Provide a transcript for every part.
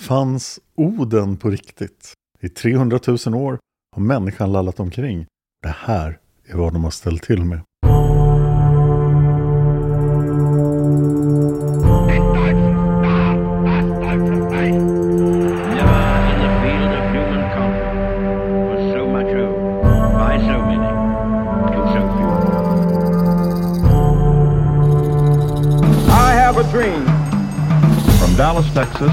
Fanns Oden på riktigt? I 300 000 år har människan lallat omkring. Det här är vad de har ställt till med. Dallas, Texas,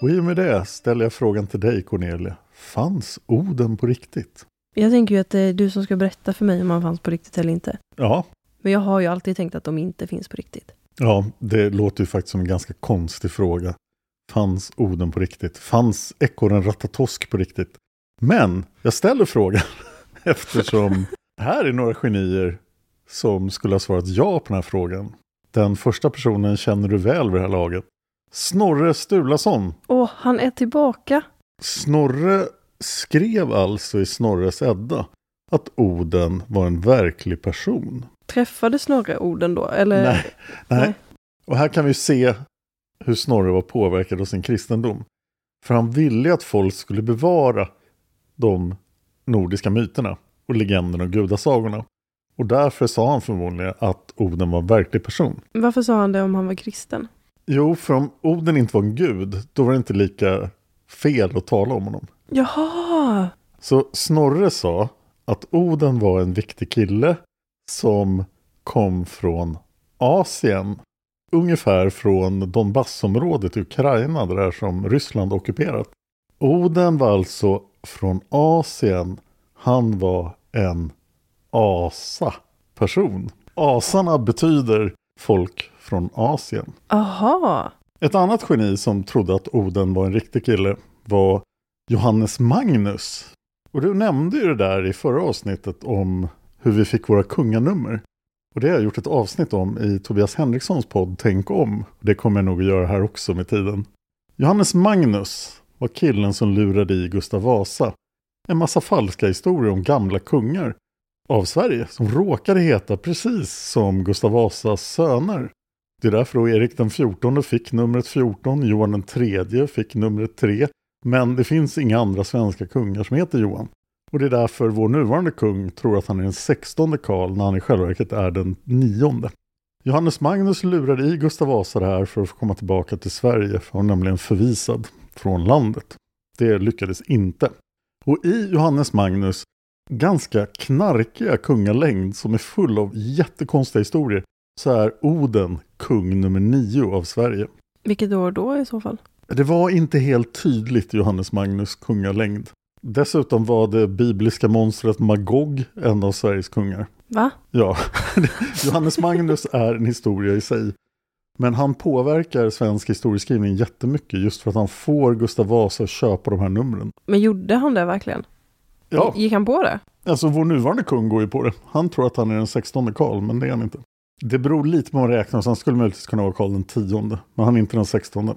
Och i och med det ställer jag frågan till dig Cornelia. Fanns Oden på riktigt? Jag tänker ju att det är du som ska berätta för mig om han fanns på riktigt eller inte. Ja, Men jag har ju alltid tänkt att de inte finns på riktigt. ja det låter ju faktiskt som en ganska konstig fråga. Fanns Oden på riktigt? Fanns ekorren Ratatosk på riktigt? Men jag ställer frågan eftersom här är några genier som skulle ha svarat ja på den här frågan. Den första personen känner du väl vid det här laget. Snorre Sturlason. Åh, han är tillbaka. Snorre skrev alltså i Snorres Edda att Oden var en verklig person. Träffade Snorre orden då? Eller? Nej, nej. nej. Och här kan vi se hur Snorre var påverkad av sin kristendom. För han ville att folk skulle bevara de nordiska myterna och legenderna och gudasagorna. Och därför sa han förmodligen att Oden var en verklig person. Varför sa han det om han var kristen? Jo, för om Oden inte var en gud, då var det inte lika fel att tala om honom. Jaha! Så Snorre sa att Oden var en viktig kille som kom från Asien. Ungefär från Donbassområdet i Ukraina, det där som Ryssland ockuperat. Oden var alltså från Asien. Han var en asa-person. Asarna betyder folk från Asien. Aha! Ett annat geni som trodde att Oden var en riktig kille var Johannes Magnus. Och du nämnde ju det där i förra avsnittet om hur vi fick våra kunganummer. Och det har jag gjort ett avsnitt om i Tobias Henrikssons podd Tänk om. Det kommer jag nog att göra här också med tiden. Johannes Magnus var killen som lurade i Gustav Vasa en massa falska historier om gamla kungar av Sverige som råkade heta precis som Gustav Vasas söner. Det är därför då Erik den 14 fick numret 14, Johan den tredje fick numret 3. Men det finns inga andra svenska kungar som heter Johan. Och det är därför vår nuvarande kung tror att han är den 16 Karl när han i själva verket är den nionde. Johannes Magnus lurade i Gustav Vasa det här för att få komma tillbaka till Sverige, för han var nämligen förvisad från landet. Det lyckades inte. Och i Johannes Magnus ganska knarkiga kungalängd som är full av jättekonstiga historier så är Oden kung nummer nio av Sverige. Vilket år då i så fall? Det var inte helt tydligt Johannes Magnus kungalängd. Dessutom var det bibliska monstret Magog en av Sveriges kungar. Va? Ja, Johannes Magnus är en historia i sig. Men han påverkar svensk historieskrivning jättemycket just för att han får Gustav Vasa att köpa de här numren. Men gjorde han det verkligen? Ja, Gick han på det? alltså vår nuvarande kung går ju på det. Han tror att han är den 16 Karl, men det är han inte. Det beror lite på hur man räknar, så han skulle möjligtvis kunna vara Karl den 10, men han är inte den 16.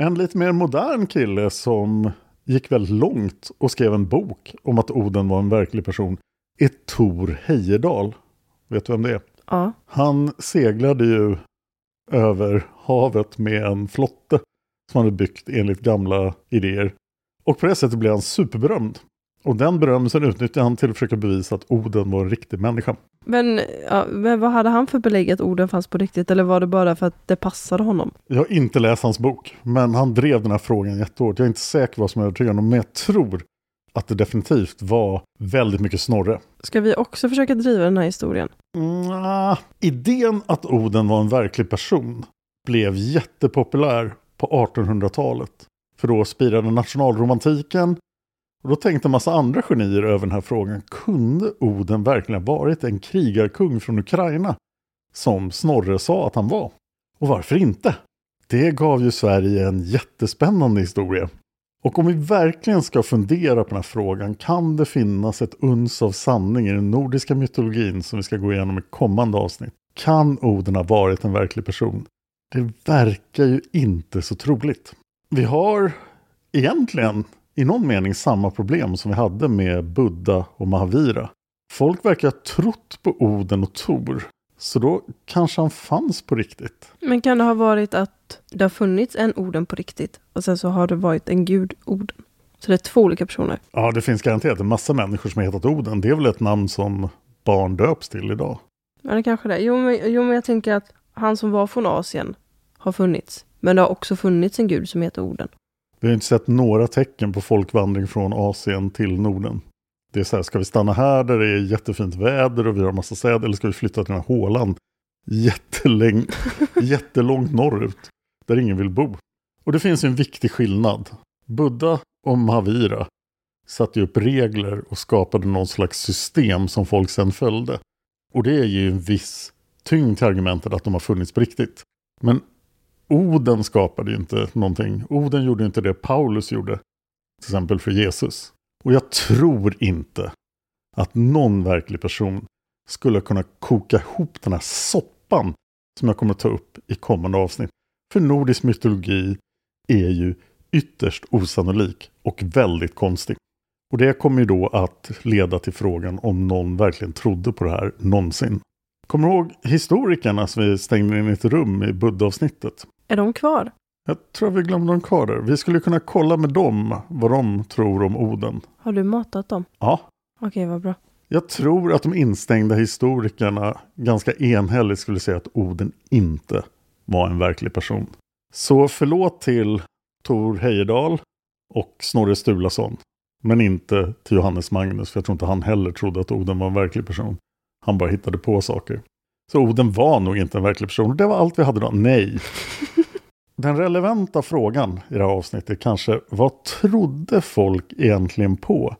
En lite mer modern kille som gick väldigt långt och skrev en bok om att Oden var en verklig person är Tor Heyerdahl. Vet du vem det är? Ja. Han seglade ju över havet med en flotte som han hade byggt enligt gamla idéer. Och på det sättet blev han superberömd. Och den berömmelsen utnyttjade han till att försöka bevisa att Oden var en riktig människa. Men, ja, men vad hade han för belägg att orden fanns på riktigt? Eller var det bara för att det passade honom? Jag har inte läst hans bok, men han drev den här frågan jättehårt. Jag är inte säker på vad som är övertygande, men jag tror att det definitivt var väldigt mycket Snorre. Ska vi också försöka driva den här historien? Mm, idén att Oden var en verklig person blev jättepopulär på 1800-talet. För då spirade nationalromantiken och då tänkte en massa andra genier över den här frågan. Kunde Oden verkligen ha varit en krigarkung från Ukraina? Som Snorre sa att han var. Och varför inte? Det gav ju Sverige en jättespännande historia. Och om vi verkligen ska fundera på den här frågan kan det finnas ett uns av sanning i den nordiska mytologin som vi ska gå igenom i kommande avsnitt. Kan Oden ha varit en verklig person? Det verkar ju inte så troligt. Vi har egentligen i någon mening samma problem som vi hade med Buddha och Mahavira. Folk verkar ha trott på Oden och Tor. Så då kanske han fanns på riktigt. Men kan det ha varit att det har funnits en orden på riktigt och sen så har det varit en gud orden? Så det är två olika personer? Ja, det finns garanterat en massa människor som har hetat Oden. Det är väl ett namn som barn döps till idag. Ja, det kanske det är. Jo men, jo, men jag tänker att han som var från Asien har funnits. Men det har också funnits en gud som heter Oden. Vi har inte sett några tecken på folkvandring från Asien till Norden. Det är så här, ska vi stanna här där det är jättefint väder och vi har massa säd eller ska vi flytta till den här hålan jätteläng, jättelångt norrut där ingen vill bo? Och det finns ju en viktig skillnad. Buddha och Mahavira satte upp regler och skapade någon slags system som folk sedan följde. Och det är ju en viss tyngd till argumentet att de har funnits på riktigt. Men Oden skapade ju inte någonting. Oden gjorde inte det Paulus gjorde. Till exempel för Jesus. Och jag tror inte att någon verklig person skulle kunna koka ihop den här soppan som jag kommer att ta upp i kommande avsnitt. För nordisk mytologi är ju ytterst osannolik och väldigt konstig. Och det kommer ju då att leda till frågan om någon verkligen trodde på det här någonsin. Kommer du ihåg historikerna som vi stängde in i ett rum i Buddha-avsnittet? Är de kvar? Jag tror vi glömde dem kvar där. Vi skulle kunna kolla med dem vad de tror om Oden. Har du matat dem? Ja. Okej, vad bra. Jag tror att de instängda historikerna ganska enhälligt skulle säga att Oden inte var en verklig person. Så förlåt till Tor Heyerdahl och Snorre Sturlason. Men inte till Johannes Magnus, för jag tror inte han heller trodde att Oden var en verklig person. Han bara hittade på saker. Så Oden var nog inte en verklig person. Det var allt vi hade då. Nej. Den relevanta frågan i det här avsnittet är kanske vad trodde folk egentligen på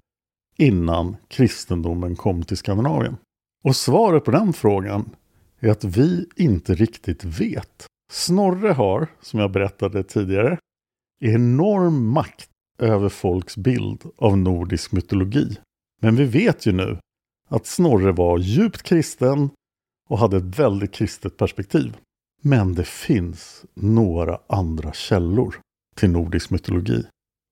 innan kristendomen kom till Skandinavien? Och svaret på den frågan är att vi inte riktigt vet. Snorre har, som jag berättade tidigare, enorm makt över folks bild av nordisk mytologi. Men vi vet ju nu att Snorre var djupt kristen och hade ett väldigt kristet perspektiv. Men det finns några andra källor till nordisk mytologi.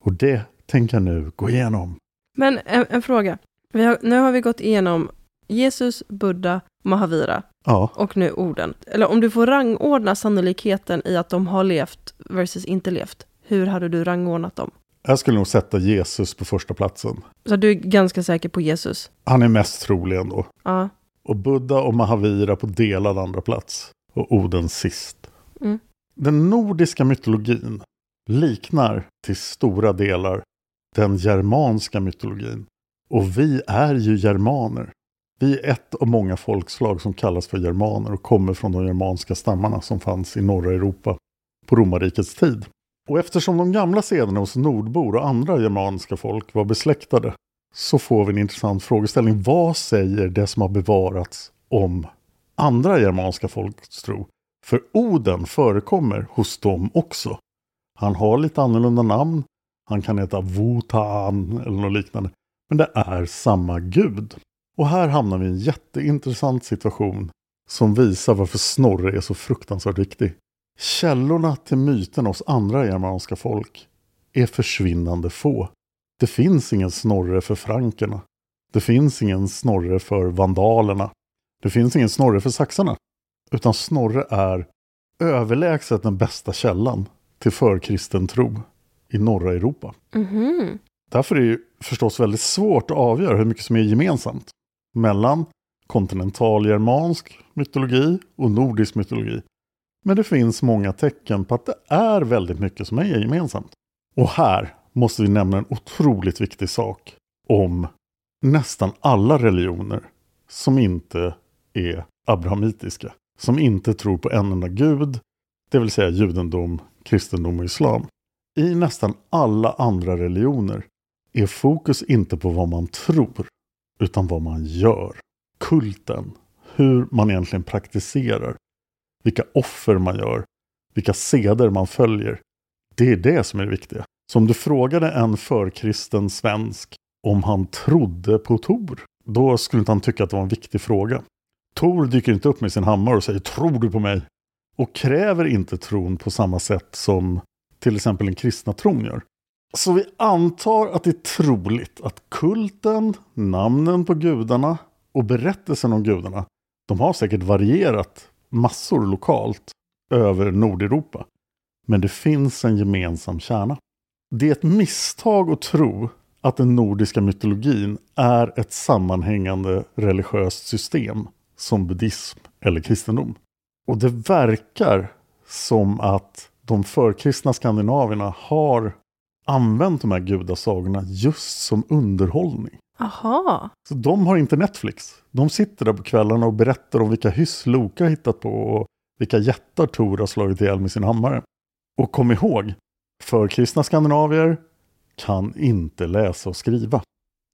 Och det tänker jag nu gå igenom. Men en, en fråga. Har, nu har vi gått igenom Jesus, Buddha, Mahavira Ja, och nu orden. Eller om du får rangordna sannolikheten i att de har levt versus inte levt. Hur hade du rangordnat dem? jag skulle nog sätta Jesus på första platsen. Så du är ganska säker på Jesus? Han är mest trolig ändå. Ja. Och Buddha och Mahavira på delad andra plats. Och Oden sist. Mm. Den nordiska mytologin liknar till stora delar den germanska mytologin. Och vi är ju germaner. Vi är ett av många folkslag som kallas för germaner och kommer från de germanska stammarna som fanns i norra Europa på romarrikets tid. Och eftersom de gamla sederna hos nordbor och andra germanska folk var besläktade så får vi en intressant frågeställning. Vad säger det som har bevarats om andra germanska folks tro? För Oden förekommer hos dem också. Han har lite annorlunda namn. Han kan heta Wotan eller något liknande. Men det är samma gud. Och här hamnar vi i en jätteintressant situation som visar varför Snorre är så fruktansvärt viktig. Källorna till myten hos andra germanska folk är försvinnande få. Det finns ingen Snorre för frankerna. Det finns ingen Snorre för vandalerna. Det finns ingen Snorre för saxarna. Utan Snorre är överlägset den bästa källan till förkristen tro i norra Europa. Mhm. Därför är det förstås väldigt svårt att avgöra hur mycket som är gemensamt mellan kontinentalgermansk mytologi och nordisk mytologi. Men det finns många tecken på att det är väldigt mycket som är gemensamt. Och här måste vi nämna en otroligt viktig sak om nästan alla religioner som inte är abrahamitiska. Som inte tror på en enda gud, det vill säga judendom, kristendom och islam. I nästan alla andra religioner är fokus inte på vad man tror, utan vad man gör. Kulten, hur man egentligen praktiserar, vilka offer man gör, vilka seder man följer. Det är det som är det viktiga. Så om du frågade en förkristen svensk om han trodde på Tor, då skulle inte han tycka att det var en viktig fråga. Tor dyker inte upp med sin hammare och säger ”Tror du på mig?” och kräver inte tron på samma sätt som till exempel den kristna tron gör. Så vi antar att det är troligt att kulten, namnen på gudarna och berättelsen om gudarna, de har säkert varierat massor lokalt över Nordeuropa. Men det finns en gemensam kärna. Det är ett misstag att tro att den nordiska mytologin är ett sammanhängande religiöst system som buddhism eller kristendom. Och det verkar som att de förkristna skandinavierna har använt de här gudasagorna just som underhållning. Aha. Så de har inte Netflix. De sitter där på kvällarna och berättar om vilka hyss Loka hittat på och vilka jättar Tor har slagit ihjäl med sin hammare. Och kom ihåg, förkristna skandinavier kan inte läsa och skriva.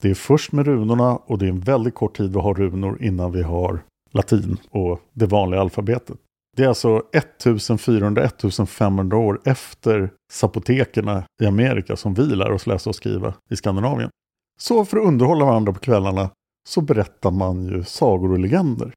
Det är först med runorna och det är en väldigt kort tid vi har runor innan vi har latin och det vanliga alfabetet. Det är alltså 1400-1500 år efter zapotekerna i Amerika som vi lär oss läsa och skriva i Skandinavien. Så för att underhålla varandra på kvällarna så berättar man ju sagor och legender.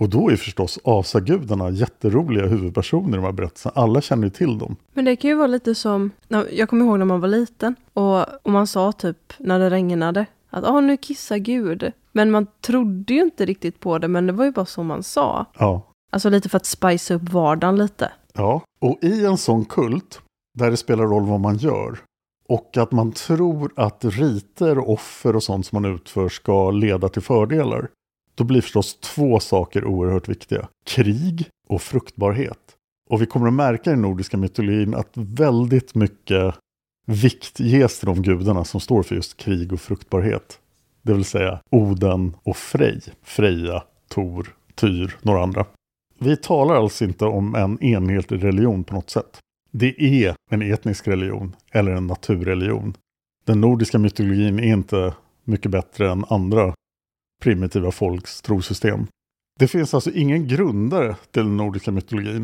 Och då är förstås asagudarna jätteroliga huvudpersoner i de här berättelserna. Alla känner ju till dem. Men det kan ju vara lite som, jag kommer ihåg när man var liten och, och man sa typ när det regnade att ah, nu kissar Gud. Men man trodde ju inte riktigt på det, men det var ju bara så man sa. Ja. Alltså lite för att spicea upp vardagen lite. Ja, och i en sån kult där det spelar roll vad man gör och att man tror att riter, offer och sånt som man utför ska leda till fördelar. Då blir förstås två saker oerhört viktiga. Krig och fruktbarhet. Och vi kommer att märka i den nordiska mytologin att väldigt mycket vikt ges till de gudarna som står för just krig och fruktbarhet. Det vill säga Oden och Frej. Freja, Tor, Tyr, några andra. Vi talar alltså inte om en enhetlig religion på något sätt. Det är en etnisk religion eller en naturreligion. Den nordiska mytologin är inte mycket bättre än andra primitiva folks trosystem. Det finns alltså ingen grundare till den nordiska mytologin.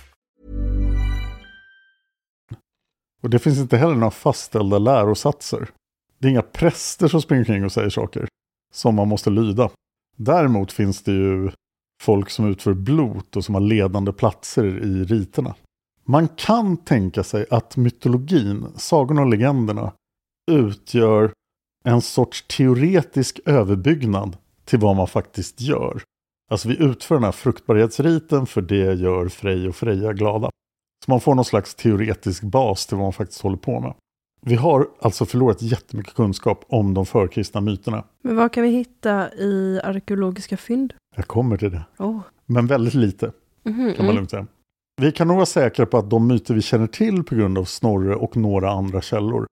Och det finns inte heller några fastställda lärosatser. Det är inga präster som springer omkring och säger saker som man måste lyda. Däremot finns det ju folk som utför blot och som har ledande platser i riterna. Man kan tänka sig att mytologin, sagorna och legenderna utgör en sorts teoretisk överbyggnad till vad man faktiskt gör. Alltså vi utför den här fruktbarhetsriten för det gör Frej och Freja glada. Så man får någon slags teoretisk bas till vad man faktiskt håller på med. Vi har alltså förlorat jättemycket kunskap om de förkristna myterna. Men vad kan vi hitta i arkeologiska fynd? Jag kommer till det. Oh. Men väldigt lite, Mhm, kan man lugnt säga. Vi kan nog vara säkra på att de myter vi känner till på grund av Snorre och några andra källor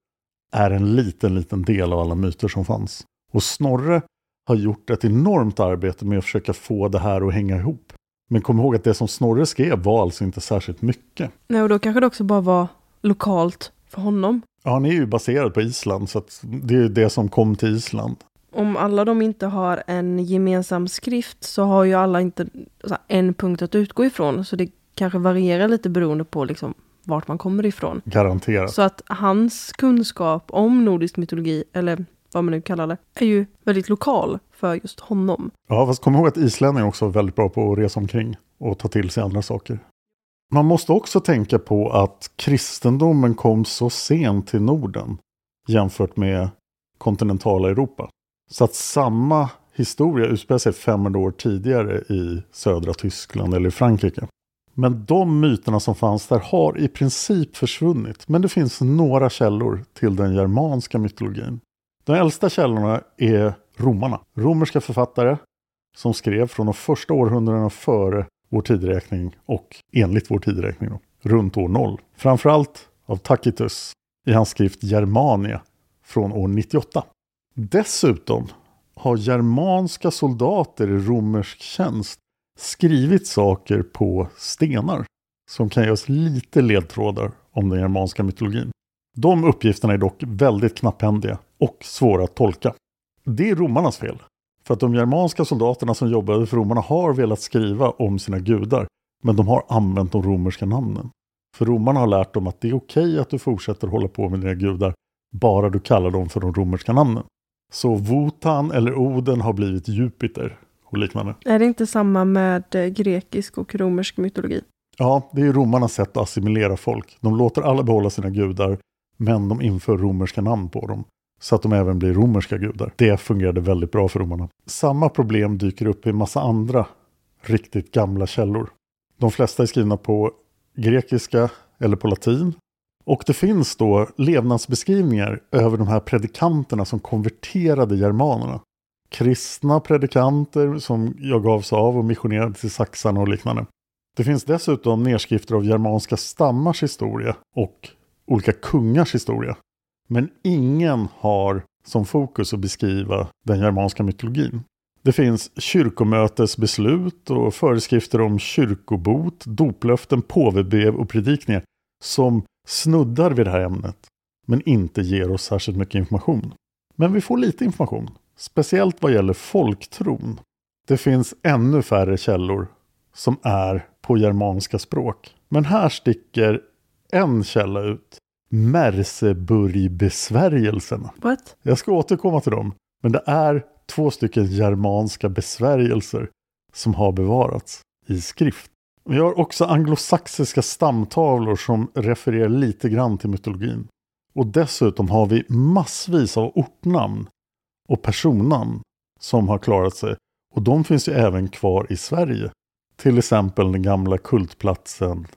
är en liten, liten del av alla myter som fanns. Och Snorre har gjort ett enormt arbete med att försöka få det här att hänga ihop. Men kom ihåg att det som Snorre skrev var alltså inte särskilt mycket. Nej, och då kanske det också bara var lokalt för honom. Ja, han är ju baserad på Island, så det är det som kom till Island. Om alla de inte har en gemensam skrift så har ju alla inte en punkt att utgå ifrån. Så det kanske varierar lite beroende på liksom vart man kommer ifrån. Garanterat. Så att hans kunskap om nordisk mytologi, eller vad man nu kallar det, är ju väldigt lokal för just honom. Ja, fast kom ihåg att islänningar också är väldigt bra på att resa omkring och ta till sig andra saker. Man måste också tänka på att kristendomen kom så sent till Norden jämfört med kontinentala Europa. Så att samma historia utspelar sig 500 år tidigare i södra Tyskland eller i Frankrike. Men de myterna som fanns där har i princip försvunnit. Men det finns några källor till den germanska mytologin. De äldsta källorna är romarna. Romerska författare som skrev från de första århundradena före vår tideräkning och enligt vår tideräkning då, runt år 0. Framförallt av Tacitus i hans skrift Germania från år 98. Dessutom har germanska soldater i romersk tjänst skrivit saker på stenar som kan ge oss lite ledtrådar om den germanska mytologin. De uppgifterna är dock väldigt knapphändiga och svåra att tolka. Det är romarnas fel. För att de germanska soldaterna som jobbade för romarna har velat skriva om sina gudar, men de har använt de romerska namnen. För romarna har lärt dem att det är okej att du fortsätter hålla på med dina gudar, bara du kallar dem för de romerska namnen. Så Wotan eller Oden har blivit Jupiter och liknande. Är det inte samma med eh, grekisk och romersk mytologi? Ja, det är romarnas sätt att assimilera folk. De låter alla behålla sina gudar, men de inför romerska namn på dem. Så att de även blir romerska gudar. Det fungerade väldigt bra för romarna. Samma problem dyker upp i en massa andra riktigt gamla källor. De flesta är skrivna på grekiska eller på latin. Och det finns då levnadsbeskrivningar över de här predikanterna som konverterade germanerna. Kristna predikanter som jag gavs av och missionerade till saxarna och liknande. Det finns dessutom nedskrifter av germanska stammars historia och olika kungars historia. Men ingen har som fokus att beskriva den germanska mytologin. Det finns kyrkomötesbeslut och föreskrifter om kyrkobot, doplöften, påvebrev och predikningar som snuddar vid det här ämnet, men inte ger oss särskilt mycket information. Men vi får lite information, speciellt vad gäller folktron. Det finns ännu färre källor som är på germanska språk. Men här sticker en källa ut. Merseburgbesvärjelserna. What? Jag ska återkomma till dem. Men det är två stycken germanska besvärjelser som har bevarats i skrift. Vi har också anglosaxiska stamtavlor som refererar lite grann till mytologin. Och dessutom har vi massvis av ortnamn och personnamn som har klarat sig. Och de finns ju även kvar i Sverige. Till exempel den gamla kultplatsen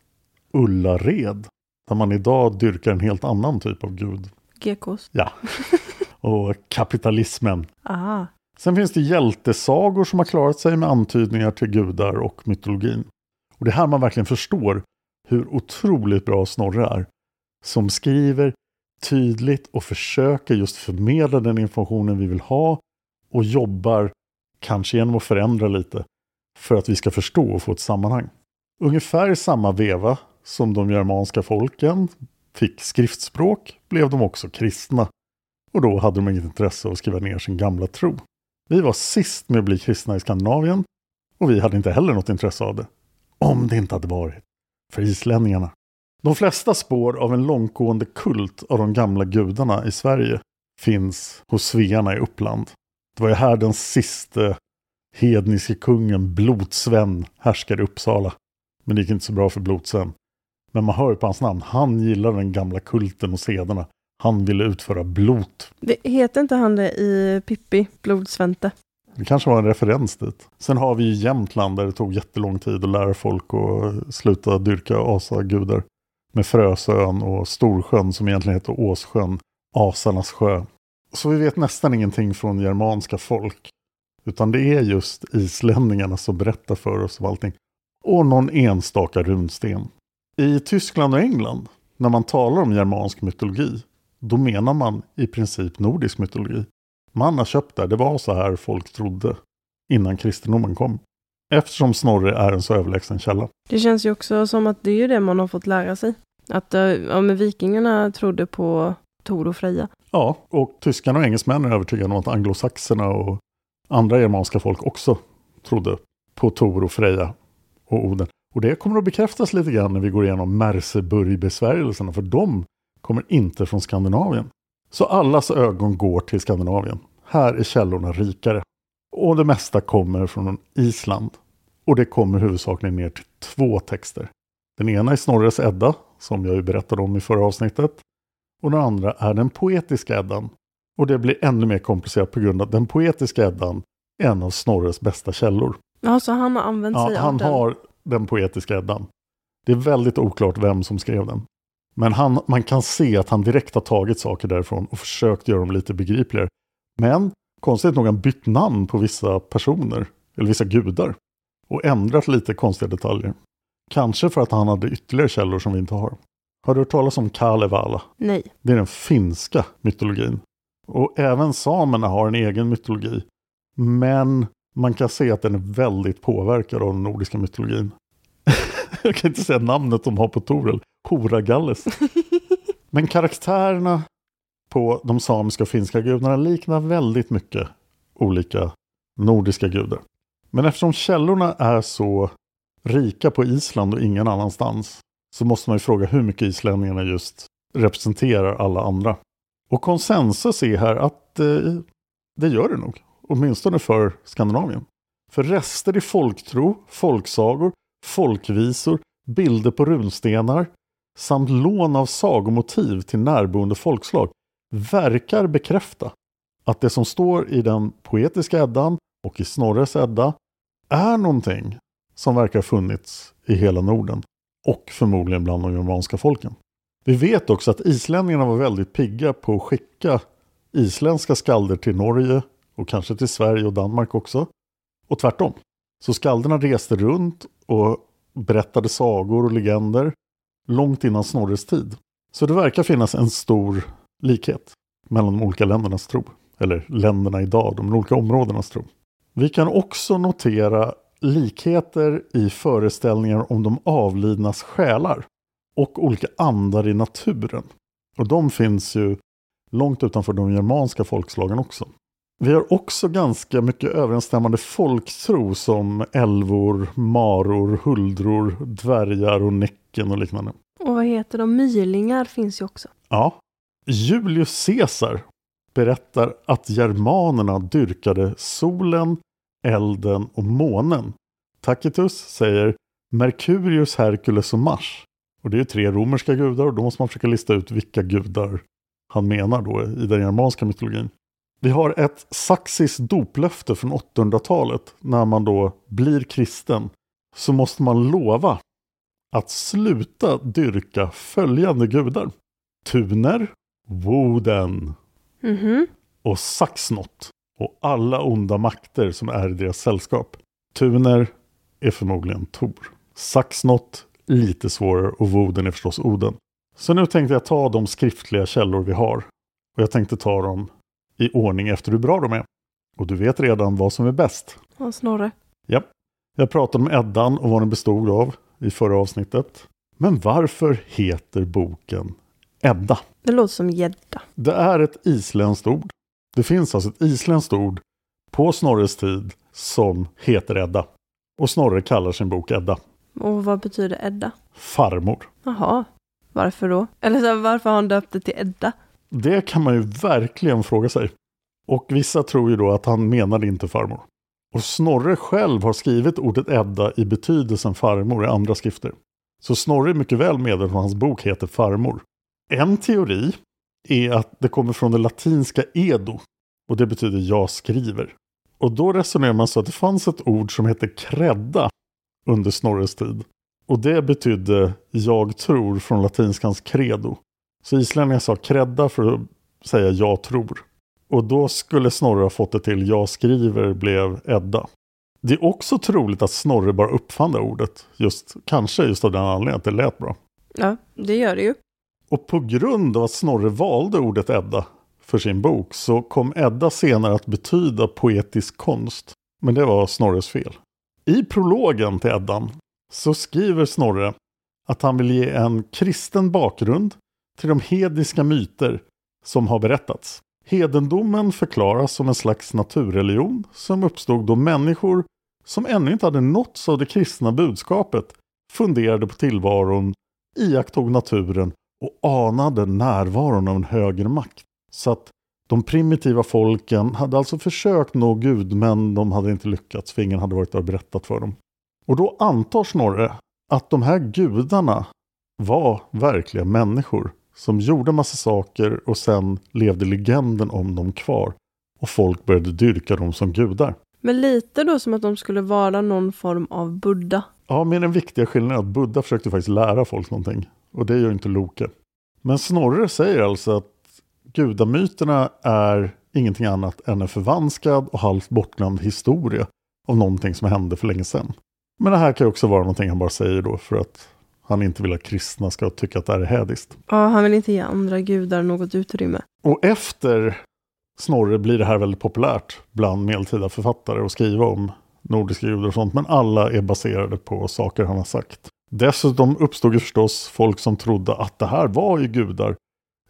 Ullared. Där man idag dyrkar en helt annan typ av gud. Gekos. Ja. Och kapitalismen. Ah. Sen finns det hjältesagor som har klarat sig med antydningar till gudar och mytologin. Och det är här man verkligen förstår hur otroligt bra Snorre är. Som skriver tydligt och försöker just förmedla den informationen vi vill ha och jobbar, kanske genom att förändra lite, för att vi ska förstå och få ett sammanhang. Ungefär i samma veva som de germanska folken fick skriftspråk blev de också kristna. Och då hade de inget intresse av att skriva ner sin gamla tro. Vi var sist med att bli kristna i Skandinavien och vi hade inte heller något intresse av det. Om det inte hade varit för islänningarna. De flesta spår av en långtgående kult av de gamla gudarna i Sverige finns hos svearna i Uppland. Det var ju här den siste hedniske kungen Blodsven härskade i Uppsala. Men det gick inte så bra för Blodsven. Men man hör ju på hans namn, han gillar den gamla kulten och sederna. Han ville utföra blot. Det heter inte han det i Pippi, Blodsvente? Det kanske var en referens dit. Sen har vi ju Jämtland där det tog jättelång tid att lära folk att sluta dyrka asagudar. Med Frösön och Storsjön som egentligen heter Åssjön, Asarnas sjö. Så vi vet nästan ingenting från germanska folk. Utan det är just islänningarna som berättar för oss om allting. Och någon enstaka runsten. I Tyskland och England, när man talar om germansk mytologi, då menar man i princip nordisk mytologi. Man har köpt det, det var så här folk trodde innan kristendomen kom. Eftersom Snorre är en så överlägsen källa. Det känns ju också som att det är det man har fått lära sig. Att eh, ja, men vikingarna trodde på Tor och Freja. Ja, och tyskarna och engelsmännen är övertygade om att anglosaxerna och andra germanska folk också trodde på Tor och Freja och Oden. Och det kommer att bekräftas lite grann när vi går igenom Merseburg-besvärjelserna, för de kommer inte från Skandinavien. Så allas ögon går till Skandinavien. Här är källorna rikare. Och det mesta kommer från Island. Och det kommer huvudsakligen ner till två texter. Den ena är Snorres Edda, som jag ju berättade om i förra avsnittet. Och den andra är den poetiska Eddan. Och det blir ännu mer komplicerat på grund av att den poetiska Eddan är en av Snorres bästa källor. Ja, så han har använt sig Ja, av han den. har den poetiska Eddan. Det är väldigt oklart vem som skrev den. Men han, man kan se att han direkt har tagit saker därifrån och försökt göra dem lite begripligare. Men konstigt nog har han bytt namn på vissa personer, eller vissa gudar. Och ändrat lite konstiga detaljer. Kanske för att han hade ytterligare källor som vi inte har. Har du hört talas om Kalevala? Nej. Det är den finska mytologin. Och även samerna har en egen mytologi. Men man kan se att den är väldigt påverkad av den nordiska mytologin. Jag kan inte säga namnet de har på Torel. Horagalles. Men karaktärerna på de samiska och finska gudarna liknar väldigt mycket olika nordiska gudar. Men eftersom källorna är så rika på Island och ingen annanstans så måste man ju fråga hur mycket islänningarna just representerar alla andra. Och konsensus är här att eh, det gör det nog, åtminstone för Skandinavien. För rester i folktro, folksagor, folkvisor, bilder på runstenar samt lån av sagomotiv till närboende folkslag verkar bekräfta att det som står i den poetiska Eddan och i Snorres Edda är någonting som verkar ha funnits i hela Norden och förmodligen bland de germanska folken. Vi vet också att islänningarna var väldigt pigga på att skicka isländska skalder till Norge och kanske till Sverige och Danmark också. Och tvärtom. Så skalderna reste runt och berättade sagor och legender långt innan Snorres tid. Så det verkar finnas en stor likhet mellan de olika ländernas tro. Eller länderna idag, de olika områdenas tro. Vi kan också notera likheter i föreställningar om de avlidnas själar och olika andar i naturen. Och de finns ju långt utanför de germanska folkslagen också. Vi har också ganska mycket överensstämmande folktro som älvor, maror, huldror, dvärgar och näcken och liknande. Och vad heter de? Mylingar finns ju också. Ja. Julius Caesar berättar att germanerna dyrkade solen, elden och månen. Tacitus säger Merkurius, Herkules och Mars. Och det är tre romerska gudar och då måste man försöka lista ut vilka gudar han menar då i den germanska mytologin. Vi har ett saxiskt doplöfte från 800-talet. När man då blir kristen så måste man lova att sluta dyrka följande gudar. Tuner, Woden Mhm. och Saxnot och alla onda makter som är i deras sällskap. Tuner är förmodligen Tor. Saxnot lite svårare och Woden är förstås Oden. Så nu tänkte jag ta de skriftliga källor vi har. Och jag tänkte ta dem i ordning efter hur bra de är. Och du vet redan vad som är bäst. Ja, Snorre. Ja. Jag pratade om Eddan och vad den bestod av i förra avsnittet. Men varför heter boken Edda? Det låter som gädda. Det är ett isländskt ord. Det finns alltså ett isländskt ord på Snorres tid som heter Edda. Och Snorre kallar sin bok Edda. Och vad betyder Edda? Farmor. Jaha. Varför då? Eller så varför har han döpt det till Edda? Det kan man ju verkligen fråga sig. Och vissa tror ju då att han menade inte farmor. Och Snorre själv har skrivit ordet Edda i betydelsen farmor i andra skrifter. Så Snorre är mycket väl medveten om hans bok heter Farmor. En teori är att det kommer från det latinska edo och det betyder jag skriver. Och då resonerar man så att det fanns ett ord som hette credda under Snorres tid. Och det betydde jag tror från latinskans credo. Så islänningar sa kredda för att säga jag tror. Och då skulle Snorre ha fått det till jag skriver blev Edda. Det är också troligt att Snorre bara uppfann det ordet. Just, kanske just av den anledningen att det lät bra. Ja, det gör det ju. Och på grund av att Snorre valde ordet Edda för sin bok så kom Edda senare att betyda poetisk konst. Men det var Snorres fel. I prologen till Eddan så skriver Snorre att han vill ge en kristen bakgrund till de hedniska myter som har berättats. Hedendomen förklaras som en slags naturreligion som uppstod då människor som ännu inte hade nåtts av det kristna budskapet funderade på tillvaron, iakttog naturen och anade närvaron av en högre makt. Så att de primitiva folken hade alltså försökt nå Gud men de hade inte lyckats för ingen hade varit där och berättat för dem. Och då antar Snorre att de här gudarna var verkliga människor som gjorde massa saker och sen levde legenden om dem kvar. Och folk började dyrka dem som gudar. Men lite då som att de skulle vara någon form av Buddha. Ja, men den viktiga skillnaden är att Buddha försökte faktiskt lära folk någonting. Och det gör inte Loke. Men Snorre säger alltså att gudamyterna är ingenting annat än en förvanskad och halvt bortglömd historia av någonting som hände för länge sedan. Men det här kan ju också vara någonting han bara säger då för att han inte vill att kristna ska tycka att det här är hädiskt. Ja, han vill inte ge andra gudar något utrymme. Och efter Snorre blir det här väldigt populärt bland medeltida författare att skriva om nordiska gudar och sånt. Men alla är baserade på saker han har sagt. Dessutom uppstod ju förstås folk som trodde att det här var ju gudar.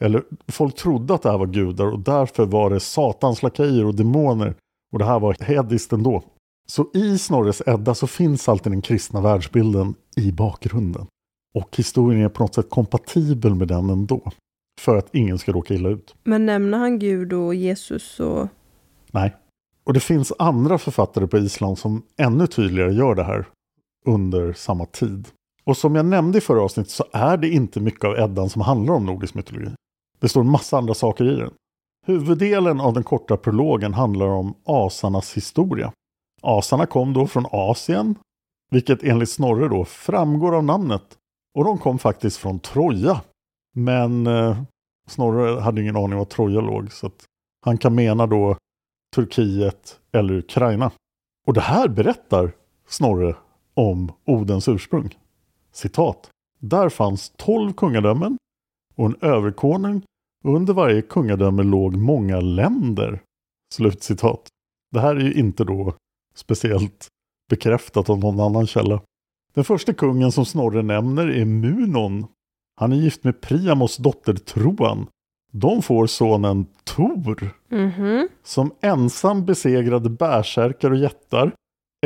Eller folk trodde att det här var gudar och därför var det satans lakejer och demoner. Och det här var hediskt ändå. Så i Snorres Edda så finns alltid den kristna världsbilden i bakgrunden. Och historien är på något sätt kompatibel med den ändå. För att ingen ska råka illa ut. Men nämner han Gud och Jesus och... Nej. Och det finns andra författare på Island som ännu tydligare gör det här under samma tid. Och som jag nämnde i förra avsnittet så är det inte mycket av Eddan som handlar om nordisk mytologi. Det står massa andra saker i den. Huvuddelen av den korta prologen handlar om asarnas historia. Asarna kom då från Asien, vilket enligt Snorre då framgår av namnet. Och de kom faktiskt från Troja. Men eh, Snorre hade ingen aning om var Troja låg, så att han kan mena då Turkiet eller Ukraina. Och det här berättar Snorre om Odens ursprung. Citat. Där fanns tolv kungadömen och en överkonung och under varje kungadöme låg många länder. Slutcitat. Det här är ju inte då speciellt bekräftat av någon annan källa. Den första kungen som Snorre nämner är Munon. Han är gift med Priamos dotter Troan. De får sonen Tor. Mhm. Som ensam besegrade bärsärkar och jättar,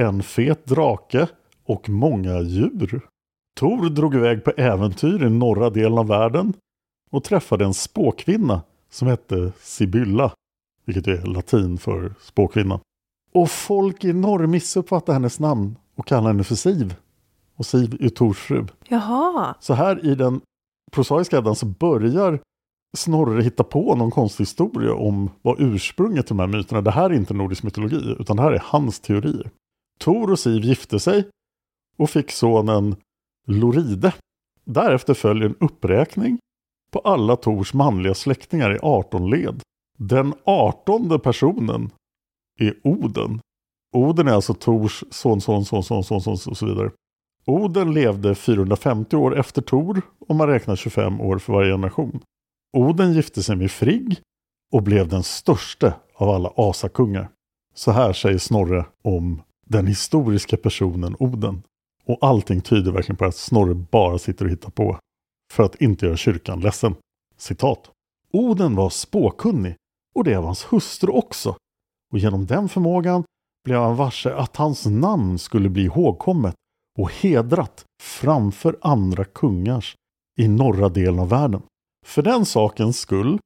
en fet drake och många djur. Tor drog iväg på äventyr i norra delen av världen och träffade en spåkvinna som hette Sibylla, vilket är latin för spåkvinna. Och folk i norr missuppfattar hennes namn och kallar henne för Siv. Och Siv är Tors fru. Jaha. Så här i den prosaiska Eddan så börjar Snorre hitta på någon konstig historia om vad ursprunget till de här myterna. Det här är inte nordisk mytologi utan det här är hans teorier. Tor och Siv gifte sig och fick sonen Loride. Därefter följer en uppräkning på alla Tors manliga släktingar i 18 led. Den artonde personen är Oden. Oden är alltså Tors son, son, son, son, son, son och så vidare. Oden levde 450 år efter Tor om man räknar 25 år för varje generation. Oden gifte sig med Frigg och blev den största av alla asakungar. Så här säger Snorre om den historiska personen Oden. Och allting tyder verkligen på att Snorre bara sitter och hittar på för att inte göra kyrkan ledsen. Citat. Oden var spåkunnig och det var hans hustru också. Och genom den förmågan blev han varse att hans namn skulle bli ihågkommet och hedrat framför andra kungars i norra delen av världen. För den sakens skull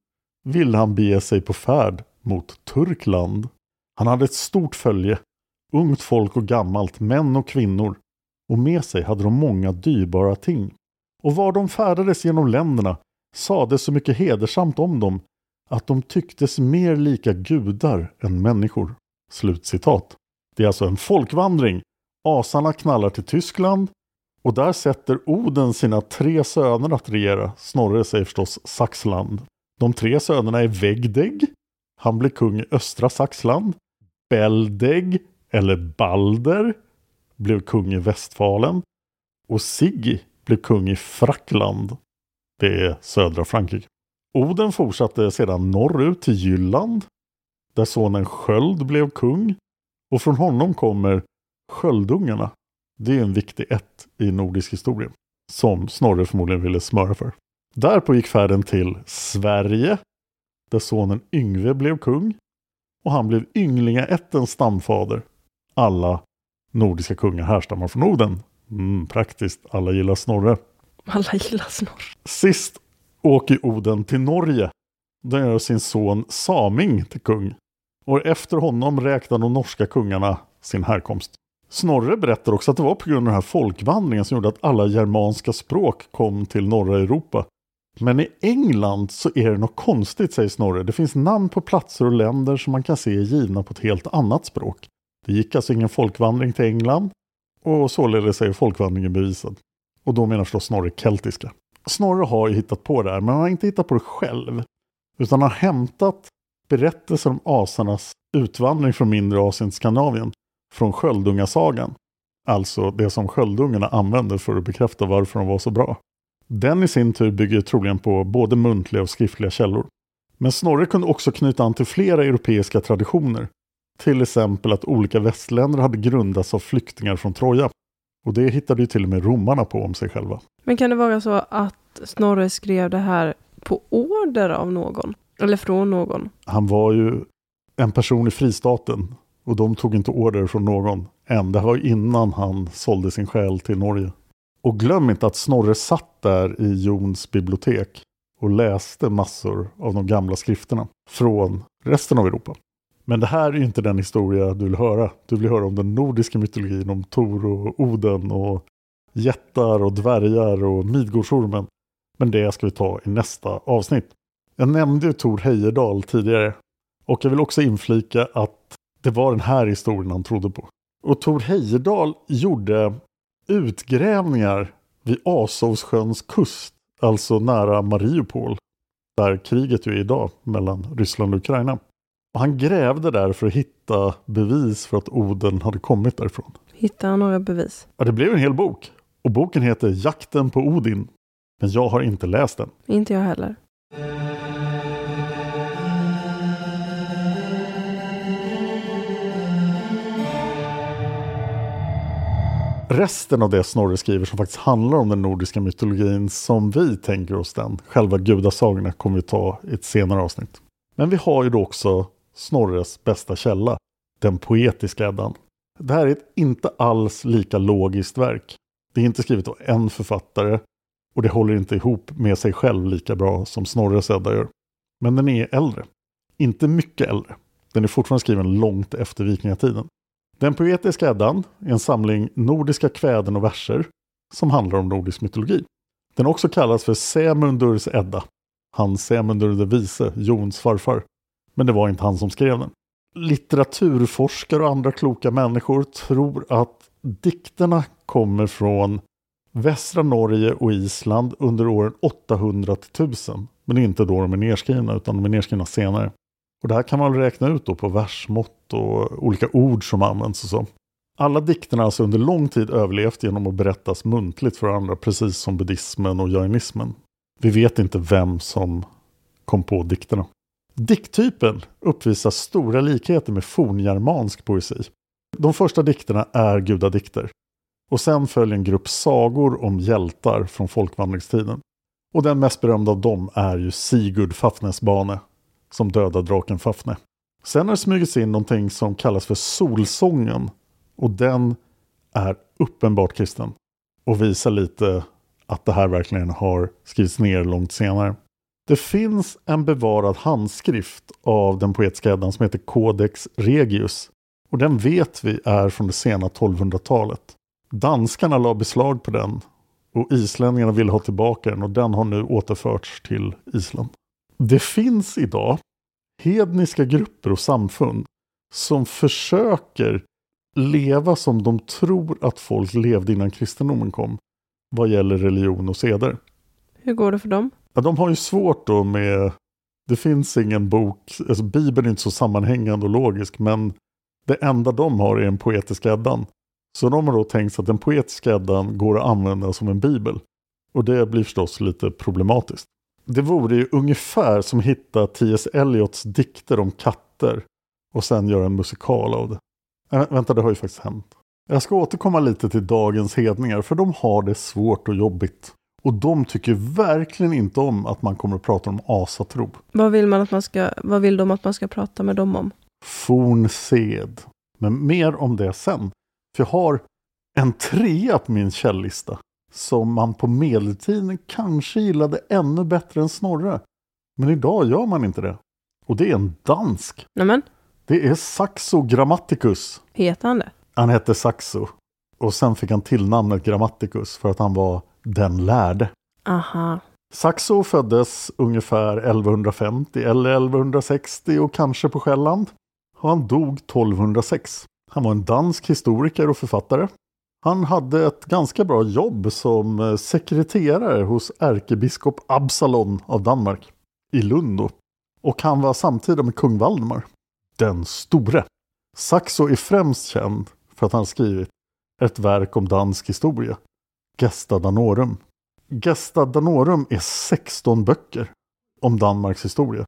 ville han bege sig på färd mot Turkland. Han hade ett stort följe, ungt folk och gammalt, män och kvinnor, och med sig hade de många dyrbara ting. Och var de färdades genom länderna sades så mycket hedersamt om dem att de tycktes mer lika gudar än människor. Slutcitat. Det är alltså en folkvandring. Asarna knallar till Tyskland och där sätter Oden sina tre söner att regera. Snorre säger förstås Saxland. De tre sönerna är Vegdeg, Han blir kung i östra Saxland. Beldeg, eller Balder, blev kung i Västfalen. Och Siggi blev kung i Frackland. Det är södra Frankrike. Oden fortsatte sedan norrut till Jylland. Där sonen Sköld blev kung. Och från honom kommer Sköldungarna. Det är en viktig ett i nordisk historia. Som Snorre förmodligen ville smöra för. Därpå gick färden till Sverige. Där sonen Yngve blev kung. Och han blev ynglingaättens stamfader. Alla nordiska kungar härstammar från Oden. Mm, praktiskt, alla gillar Snorre. Alla gillar Snorre. Sist åker Oden till Norge. Där gör sin son Saming till kung. Och efter honom räknar de norska kungarna sin härkomst. Snorre berättar också att det var på grund av den här folkvandringen som gjorde att alla germanska språk kom till norra Europa. Men i England så är det något konstigt, säger Snorre. Det finns namn på platser och länder som man kan se är givna på ett helt annat språk. Det gick alltså ingen folkvandring till England och således är folkvandringen bevisad. Och då menar förstås Snorre keltiska. Snorre har ju hittat på det här, men han har inte hittat på det själv. Utan har hämtat berättelser om asarnas utvandring från mindre Asien till Skandinavien från Sköldungasagan. Alltså det som sköldungarna använde för att bekräfta varför de var så bra. Den i sin tur bygger troligen på både muntliga och skriftliga källor. Men Snorre kunde också knyta an till flera europeiska traditioner. Till exempel att olika västländer hade grundats av flyktingar från Troja. Och det hittade ju till och med romarna på om sig själva. Men kan det vara så att Snorre skrev det här på order av någon? Eller från någon? Han var ju en person i fristaten och de tog inte order från någon än. Det var innan han sålde sin själ till Norge. Och glöm inte att Snorre satt där i Jons bibliotek och läste massor av de gamla skrifterna från resten av Europa. Men det här är inte den historia du vill höra. Du vill höra om den nordiska mytologin, om Tor och Oden och jättar och dvärgar och Midgårdsormen. Men det ska vi ta i nästa avsnitt. Jag nämnde ju Tor Heyerdahl tidigare. Och jag vill också inflika att det var den här historien han trodde på. Och Tor Heyerdahl gjorde utgrävningar vid Azovssjöns kust, alltså nära Mariupol, där kriget ju är idag mellan Ryssland och Ukraina. Och han grävde där för att hitta bevis för att Oden hade kommit därifrån. Hittade han några bevis? Ja, det blev en hel bok. Och boken heter Jakten på Odin. Men jag har inte läst den. Inte jag heller. Resten av det Snorre skriver som faktiskt handlar om den nordiska mytologin som vi tänker oss den, själva gudasagorna, kommer vi ta i ett senare avsnitt. Men vi har ju då också Snorres bästa källa, den poetiska Eddan. Det här är ett inte alls lika logiskt verk. Det är inte skrivet av en författare och det håller inte ihop med sig själv lika bra som Snorres Edda gör. Men den är äldre. Inte mycket äldre. Den är fortfarande skriven långt efter vikingatiden. Den poetiska Eddan är en samling nordiska kväden och verser som handlar om nordisk mytologi. Den också kallas för Sämundurs Edda. Han Sämundur den vise, Jons farfar. Men det var inte han som skrev den. Litteraturforskare och andra kloka människor tror att dikterna kommer från västra Norge och Island under åren 800 till 1000. Men inte då de är nedskrivna utan de är nedskrivna senare. Och det här kan man räkna ut då på versmått och olika ord som används och så. Alla dikterna har alltså under lång tid överlevt genom att berättas muntligt för andra, precis som buddhismen och jainismen. Vi vet inte vem som kom på dikterna. Dikttypen uppvisar stora likheter med forngermansk poesi. De första dikterna är gudadikter. Och sen följer en grupp sagor om hjältar från folkvandringstiden. Och den mest berömda av dem är ju Sigurd Fafnesbane som dödar draken Fafne. Sen har det smugit in någonting som kallas för Solsången och den är uppenbart kristen och visar lite att det här verkligen har skrivits ner långt senare. Det finns en bevarad handskrift av den poetiska Eddan som heter Codex Regius och den vet vi är från det sena 1200-talet. Danskarna la beslag på den och islänningarna ville ha tillbaka den och den har nu återförts till Island. Det finns idag hedniska grupper och samfund som försöker leva som de tror att folk levde innan kristendomen kom. Vad gäller religion och seder. Hur går det för dem? Ja, de har ju svårt då med, det finns ingen bok, alltså Bibeln är inte så sammanhängande och logisk, men det enda de har är en poetisk Eddan. Så de har då tänkt sig att den poetiska Eddan går att använda som en bibel. Och det blir förstås lite problematiskt. Det vore ju ungefär som hitta T.S. Eliots dikter om katter och sen göra en musikal av det. Äh, vänta, det har ju faktiskt hänt. Jag ska återkomma lite till dagens hedningar, för de har det svårt och jobbigt. Och de tycker verkligen inte om att man kommer att prata om asatro. Vad vill, man att man ska, vad vill de att man ska prata med dem om? Fornsed. Men mer om det sen. För jag har en trea på min källlista. Som man på medeltiden kanske gillade ännu bättre än Snorre. Men idag gör man inte det. Och det är en dansk. Nämen, Det är Saxo Grammaticus. heter han det? Han hette Saxo. Och sen fick han tillnamnet Grammaticus för att han var den lärde. Aha. Saxo föddes ungefär 1150 eller 1160 och kanske på Själland. Och han dog 1206. Han var en dansk historiker och författare. Han hade ett ganska bra jobb som eh, sekreterare hos ärkebiskop Absalon av Danmark i Lund. då. Och han var samtida med kung Valdemar, den store. Saxo är främst känd för att han skrivit ett verk om dansk historia, Gesta Danorum. Gesta Danorum är 16 böcker om Danmarks historia.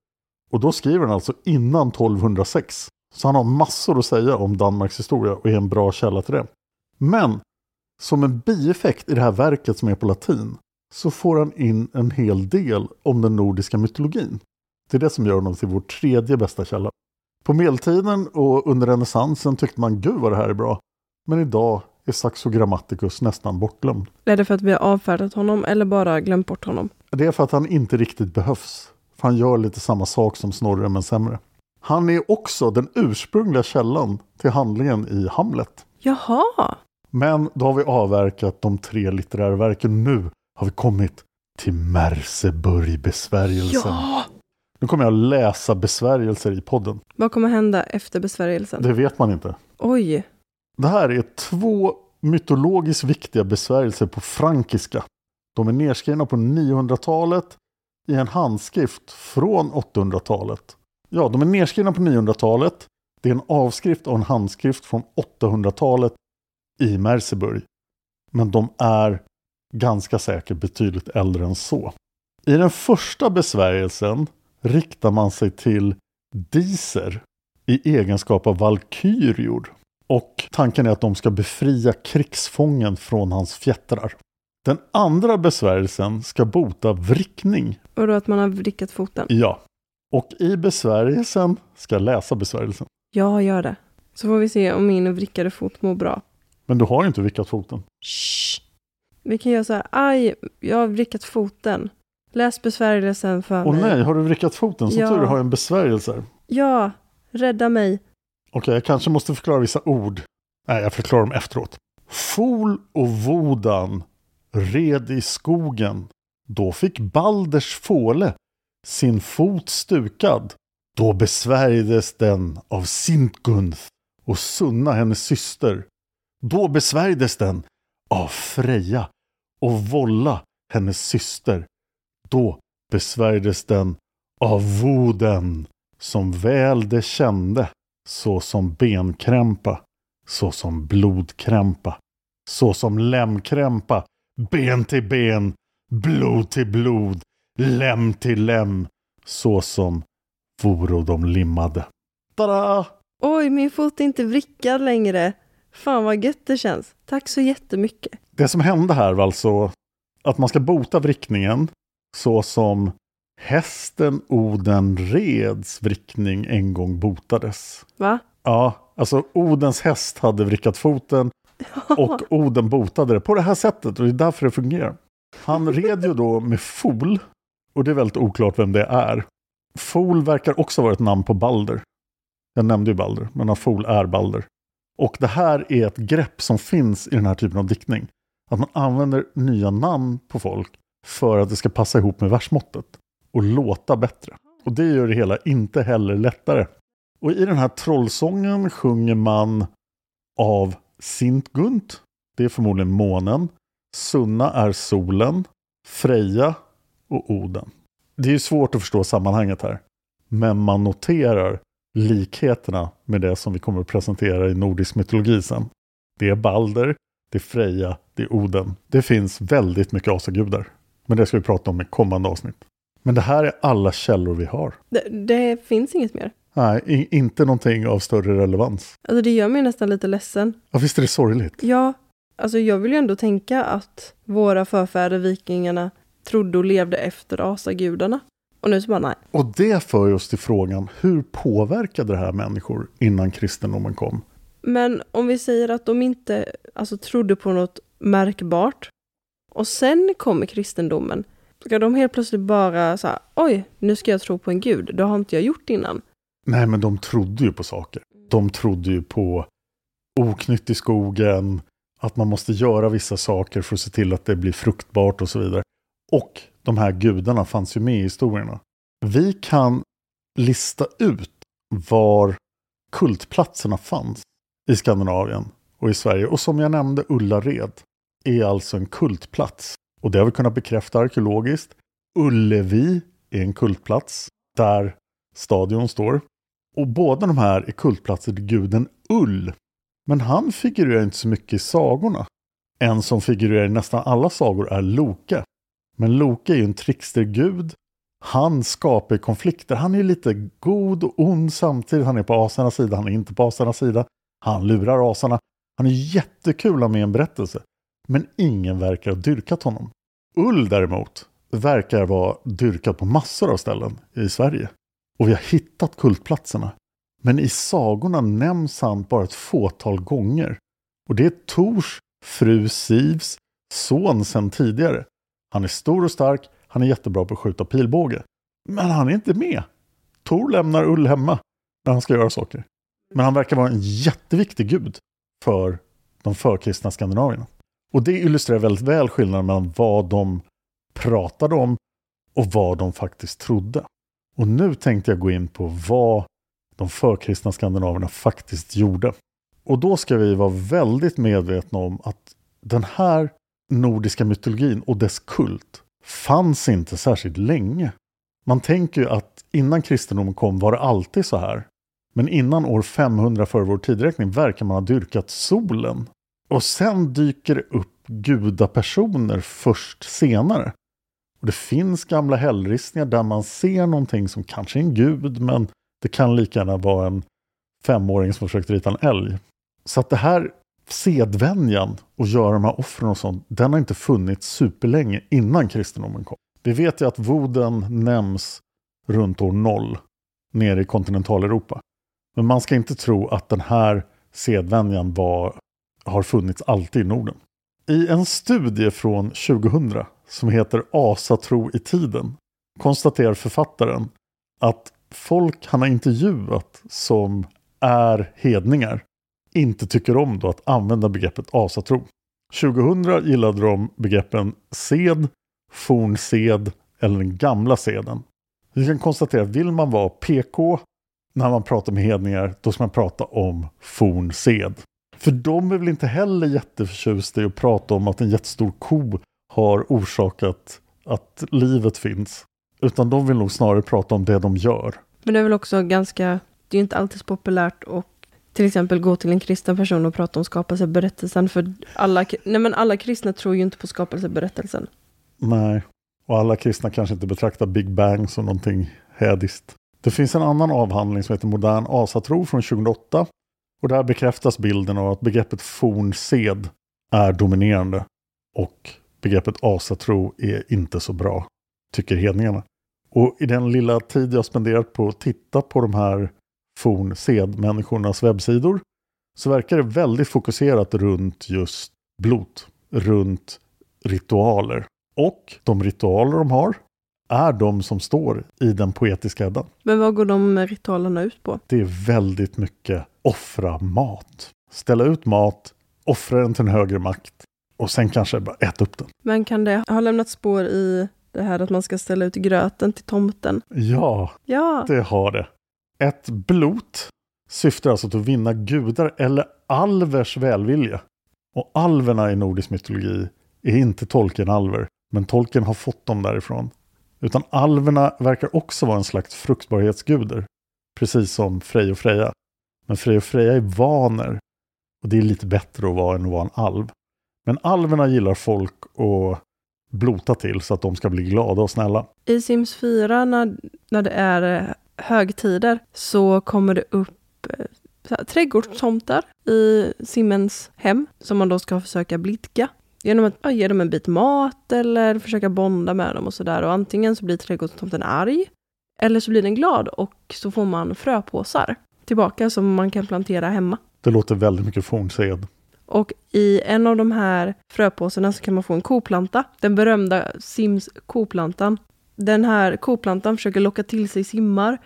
Och då skriver han alltså innan 1206. Så han har massor att säga om Danmarks historia och är en bra källa till det. Men som en bieffekt i det här verket som är på latin så får han in en hel del om den nordiska mytologin. Det är det som gör honom till vår tredje bästa källa. På medeltiden och under renässansen tyckte man gud vad det här är bra. Men idag är Saxo Grammaticus nästan bortglömd. Är det för att vi har avfärdat honom eller bara glömt bort honom? Det är för att han inte riktigt behövs. För han gör lite samma sak som Snorre men sämre. Han är också den ursprungliga källan till handlingen i Hamlet. Jaha! Men då har vi avverkat de tre litterära verken. Nu har vi kommit till Merseburg-besvärjelsen. Ja! Nu kommer jag läsa besvärjelser i podden. Vad kommer hända efter besvärjelsen? Det vet man inte. Oj! Det här är två mytologiskt viktiga besvärjelser på frankiska. De är nedskrivna på 900-talet i en handskrift från 800-talet. Ja, de är nedskrivna på 900-talet. Det är en avskrift av en handskrift från 800-talet i Merseburg. Men de är ganska säkert betydligt äldre än så. I den första besvärjelsen riktar man sig till Diser i egenskap av valkyrior. Och tanken är att de ska befria krigsfången från hans fjättrar. Den andra besvärjelsen ska bota vrickning. Och då att man har vrickat foten? Ja. Och i besvärjelsen ska jag läsa besvärjelsen. Ja, gör det. Så får vi se om min vrickade fot mår bra. Men du har ju inte vrickat foten. Shh. Vi kan göra så här, aj, jag har vrickat foten. Läs besvärjelsen för Åh mig. nej, har du vrickat foten? Som Ja. tur har jag en besvärjelse. Ja, rädda mig. Okej, jag kanske måste förklara vissa ord. Nej, jag förklarar dem efteråt. Fol och Vodan red i skogen. Då fick Balders fåle sin fot stukad. Då besvärjdes den av Sintgunth och Sunna hennes syster. Då besvärjdes den av Freja och Volla hennes syster. Då besvärjdes den av Voden som väl det kände såsom benkrämpa, såsom blodkrämpa, såsom lämkrämpa, ben till ben, blod till blod, lem till lem, såsom voro de limmade. Tada! Oj, min fot är inte vrickad längre. Fan vad gött det känns. Tack så jättemycket. Det som hände här var alltså att man ska bota vrickningen så som hästen Oden reds vrickning en gång botades. Va? Ja, alltså Odens häst hade vrickat foten och Oden botade det på det här sättet och det är därför det fungerar. Han red ju då med Fol och det är väldigt oklart vem det är. Fol verkar också vara ett namn på Balder. Jag nämnde ju Balder, men Fol är Balder. Och det här är ett grepp som finns i den här typen av diktning. Att man använder nya namn på folk för att det ska passa ihop med versmåttet och låta bättre. Och det gör det hela inte heller lättare. Och i den här trollsången sjunger man av Sint-Gunt, det är förmodligen månen, Sunna är solen, Freja och Oden. Det är ju svårt att förstå sammanhanget här, men man noterar likheterna med det som vi kommer att presentera i nordisk mytologi sen. Det är Balder, det är Freja, det är Oden. Det finns väldigt mycket asagudar. Men det ska vi prata om i kommande avsnitt. Men det här är alla källor vi har. Det, det finns inget mer. Nej, inte någonting av större relevans. Alltså det gör mig nästan lite ledsen. Ja, visst är det sorgligt? Ja, alltså jag vill ju ändå tänka att våra förfäder, vikingarna, trodde och levde efter asagudarna. Och nu så bara nej. Och det för oss till frågan, hur påverkade det här människor innan kristendomen kom? Men om vi säger att de inte alltså, trodde på något märkbart och sen kommer kristendomen, ska de helt plötsligt bara så här, oj, nu ska jag tro på en gud, det har inte jag gjort innan. Nej, men de trodde ju på saker. De trodde ju på oknytt i skogen, att man måste göra vissa saker för att se till att det blir fruktbart och så vidare. Och de här gudarna fanns ju med i historierna. Vi kan lista ut var kultplatserna fanns i Skandinavien och i Sverige. Och som jag nämnde, Ullared är alltså en kultplats. Och det har vi kunnat bekräfta arkeologiskt. Ullevi är en kultplats där stadion står. Och båda de här är kultplatser till guden Ull. Men han figurerar inte så mycket i sagorna. En som figurerar i nästan alla sagor är Loke. Men Loke är ju en trickstergud. Han skapar konflikter. Han är lite god och ond samtidigt. Han är på asarnas sida, han är inte på asarnas sida. Han lurar asarna. Han är jättekul att ha med i en berättelse. Men ingen verkar ha dyrkat honom. Ull däremot verkar vara dyrkad på massor av ställen i Sverige. Och vi har hittat kultplatserna. Men i sagorna nämns han bara ett fåtal gånger. Och det är Tors fru Sivs son sedan tidigare. Han är stor och stark, han är jättebra på att skjuta pilbåge. Men han är inte med. Tor lämnar Ull hemma när han ska göra saker. Men han verkar vara en jätteviktig gud för de förkristna skandinavierna. Och det illustrerar väldigt väl skillnaden mellan vad de pratade om och vad de faktiskt trodde. Och nu tänkte jag gå in på vad de förkristna skandinaverna faktiskt gjorde. Och då ska vi vara väldigt medvetna om att den här nordiska mytologin och dess kult fanns inte särskilt länge. Man tänker ju att innan kristendomen kom var det alltid så här. Men innan år 500 före vår tidräkning verkar man ha dyrkat solen. Och sen dyker det upp gudapersoner först senare. Och det finns gamla hällristningar där man ser någonting som kanske är en gud, men det kan lika gärna vara en femåring som försökt rita en älg. Så att det här sedvänjan att göra de här offren och sånt, den har inte funnits superlänge innan kristendomen kom. Vi vet ju att voden nämns runt år noll nere i kontinentaleuropa. Men man ska inte tro att den här sedvänjan var, har funnits alltid i Norden. I en studie från 2000 som heter Asatro i tiden konstaterar författaren att folk han har intervjuat som är hedningar inte tycker om då att använda begreppet asatro. 2000 gillade de begreppen sed, fornsed eller den gamla seden. Vi kan konstatera att vill man vara PK när man pratar med hedningar, då ska man prata om fornsed. För de är väl inte heller jätteförtjusta i att prata om att en jättestor ko har orsakat att livet finns. Utan de vill nog snarare prata om det de gör. Men det är väl också ganska, det är ju inte alltid så populärt att till exempel gå till en kristen person och prata om skapelseberättelsen. För alla, nej men alla kristna tror ju inte på skapelseberättelsen. Nej, och alla kristna kanske inte betraktar Big Bang som någonting hädiskt. Det finns en annan avhandling som heter Modern asatro från 2008. Och där bekräftas bilden av att begreppet fornsed är dominerande. Och begreppet asatro är inte så bra, tycker hedningarna. Och i den lilla tid jag spenderat på att titta på de här fornsedmänniskornas webbsidor så verkar det väldigt fokuserat runt just blot, runt ritualer. Och de ritualer de har är de som står i den poetiska Eddan. Men vad går de ritualerna ut på? Det är väldigt mycket offra mat. Ställa ut mat, offra den till en högre makt och sen kanske bara äta upp den. Men kan det ha lämnat spår i det här att man ska ställa ut gröten till tomten? Ja, Ja, det har det. Ett blot syftar alltså till att vinna gudar eller alvers välvilja. Och alverna i nordisk mytologi är inte Tolkien-alver, men Tolkien har fått dem därifrån. Utan alverna verkar också vara en slags fruktbarhetsguder, precis som Frej och Freja. Men Frej och Freja är vaner och det är lite bättre att vara än att vara en alv. Men alverna gillar folk att blota till så att de ska bli glada och snälla. I Sims 4 när, när det är eh, högtider så kommer det upp eh, så här, trädgårdstomtar i Simmens hem som man då ska försöka blidka. Genom att ja, ge dem en bit mat eller försöka bonda med dem och sådär. Och antingen så blir trädgårdstomten arg eller så blir den glad och så får man fröpåsar tillbaka som man kan plantera hemma. Det låter väldigt mycket fornsed. Och i en av de här fröpåsarna så kan man få en koplanta. Den berömda Sims koplantan. Den här koplantan försöker locka till sig simmar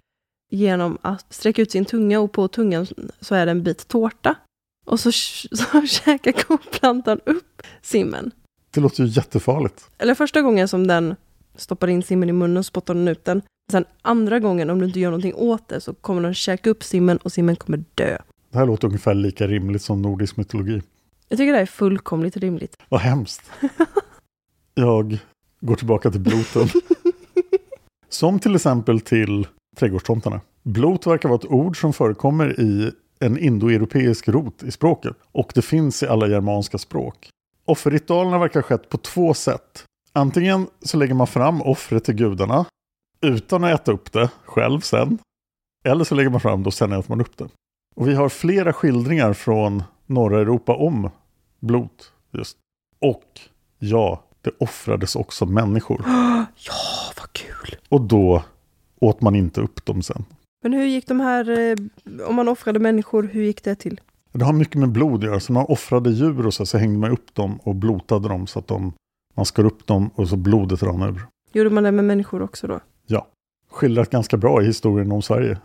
genom att sträcka ut sin tunga och på tungan så är det en bit tårta. Och så, så käkar koplantan upp simmen. Det låter ju jättefarligt. Eller första gången som den stoppar in simmen i munnen och spottar den ut den. Sen andra gången, om du inte gör någonting åt det, så kommer den käka upp simmen och simmen kommer dö. Det här låter ungefär lika rimligt som nordisk mytologi. Jag tycker det är fullkomligt rimligt. Vad hemskt. Jag går tillbaka till bloten. Som till exempel till trädgårdstomtarna. Blot verkar vara ett ord som förekommer i en indoeuropeisk rot i språket och det finns i alla germanska språk. Offerritualerna verkar ha skett på två sätt. Antingen så lägger man fram offret till gudarna utan att äta upp det själv sen. Eller så lägger man fram det och sen äter man upp det. Och vi har flera skildringar från norra Europa om blot just. Och ja, det offrades också människor. Ja, vad kul! Och då åt man inte upp dem sen. Men hur gick de här, eh, om man offrade människor, hur gick det till? Det har mycket med blod att göra. Så man offrade djur och så, så hängde man upp dem och blotade dem så att de, man skar upp dem och så blodet rann ur. Gjorde man det med människor också då? Ja, skildrat ganska bra i historien om Sverige.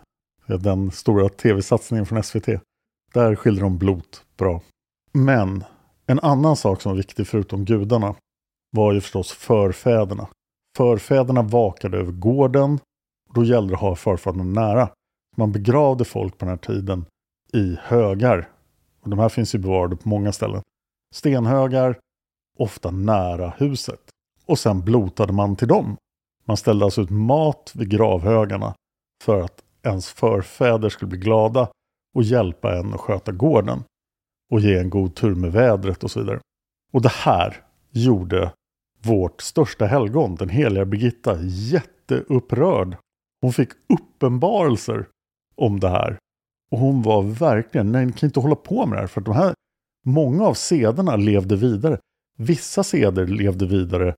Den stora tv-satsningen från SVT. Där skildrar de blot bra. Men en annan sak som var viktig förutom gudarna var ju förstås förfäderna. Förfäderna vakade över gården och då gällde det att ha förfäderna nära. Man begravde folk på den här tiden i högar. Och de här finns ju bevarade på många ställen. Stenhögar, ofta nära huset. Och sen blotade man till dem. Man ställde alltså ut mat vid gravhögarna för att ens förfäder skulle bli glada och hjälpa en att sköta gården och ge en god tur med vädret och så vidare. Och det här gjorde vårt största helgon, den heliga Birgitta, jätteupprörd. Hon fick uppenbarelser om det här. Och hon var verkligen, nej, ni kan inte hålla på med det här, för att de här, många av sederna levde vidare. Vissa seder levde vidare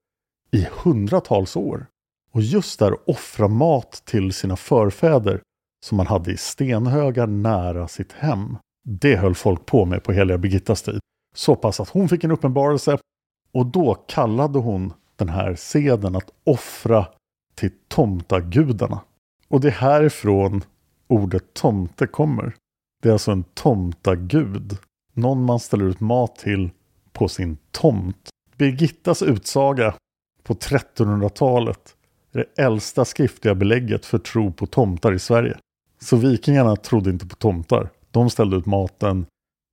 i hundratals år. Och just där offra mat till sina förfäder som man hade i stenhögar nära sitt hem. Det höll folk på med på heliga Birgittas tid. Så pass att hon fick en uppenbarelse och då kallade hon den här seden att offra till tomtagudarna. Och det är härifrån ordet tomte kommer. Det är alltså en tomtagud. Någon man ställer ut mat till på sin tomt. Birgittas utsaga på 1300-talet är det äldsta skriftliga belägget för tro på tomtar i Sverige. Så vikingarna trodde inte på tomtar. De ställde ut maten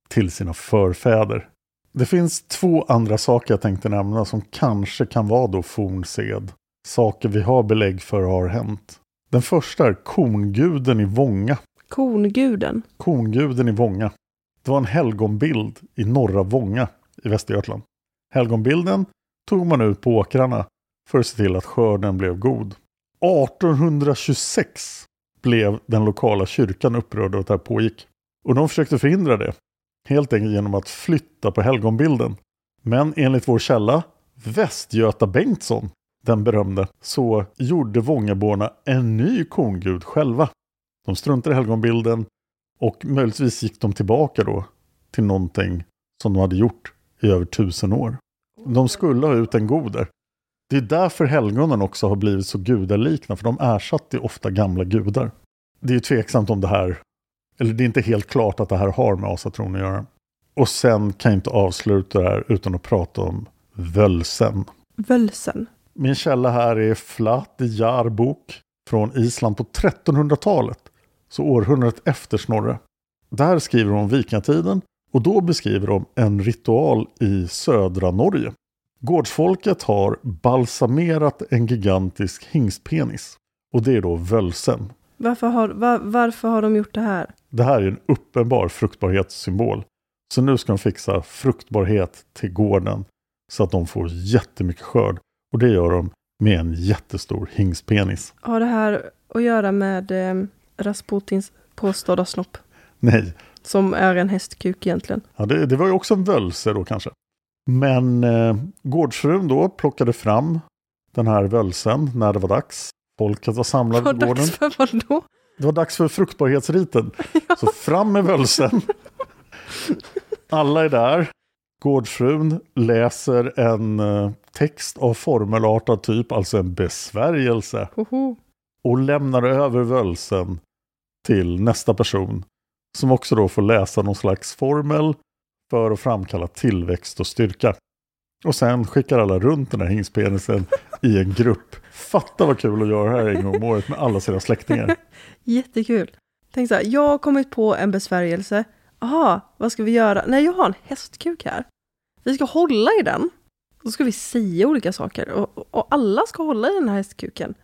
till sina förfäder. Det finns två andra saker jag tänkte nämna som kanske kan vara då fornsed. Saker vi har belägg för har hänt. Den första är konguden i Vånga. Konguden? Konguden i Vånga. Det var en helgonbild i norra Vånga i Västergötland. Helgonbilden tog man ut på åkrarna för att se till att skörden blev god. 1826 blev den lokala kyrkan upprörd att det här pågick. Och de försökte förhindra det. Helt enkelt genom att flytta på helgonbilden. Men enligt vår källa, Västgöta Bengtsson, den berömde, så gjorde Vångaborna en ny kongud själva. De struntade i helgonbilden och möjligtvis gick de tillbaka då till någonting som de hade gjort i över tusen år. De skulle ha ut en goder. Det är därför helgonen också har blivit så gudalikna, för de ersatte ofta gamla gudar. Det är ju tveksamt om det här, eller det är inte helt klart att det här har med asatron att göra. Och sen kan jag inte avsluta det här utan att prata om völsen. Völsen? Min källa här är Flat Jarbok från Island på 1300-talet. så århundradet efter Snorre. Där skriver de om vikingatiden och då beskriver de en ritual i södra Norge. Gårdsfolket har balsamerat en gigantisk hingstpenis. Och det är då völsen. Varför har, var, varför har de gjort det här? Det här är en uppenbar fruktbarhetssymbol. Så nu ska de fixa fruktbarhet till gården så att de får jättemycket skörd. Och det gör de med en jättestor hingstpenis. Har det här att göra med eh, Rasputins påstådda snopp? Nej, Som är en hästkuk egentligen. ja, det, det var ju också en völse då kanske. Men eh, gårdsfrun då plockade fram den här völsen när det var dags. Folket var samlat på gården. för vad då? Det var dags för fruktbarhetsriten. Så fram med völsen. Alla är där. Gårdsfrun läser en eh, text av formelartad typ, alltså en besvärjelse. Hoho. Och lämnar över völsen till nästa person. Som också då får läsa någon slags formel för att framkalla tillväxt och styrka. Och sen skickar alla runt den här hingspenisen i en grupp. Fatta vad kul att göra det här en gång om året med alla sina släktingar. Jättekul. Tänk så här, jag har kommit på en besvärjelse. Aha, vad ska vi göra? Nej, jag har en hästkuk här. Vi ska hålla i den. Då ska vi säga olika saker och, och alla ska hålla i den här hästkuken.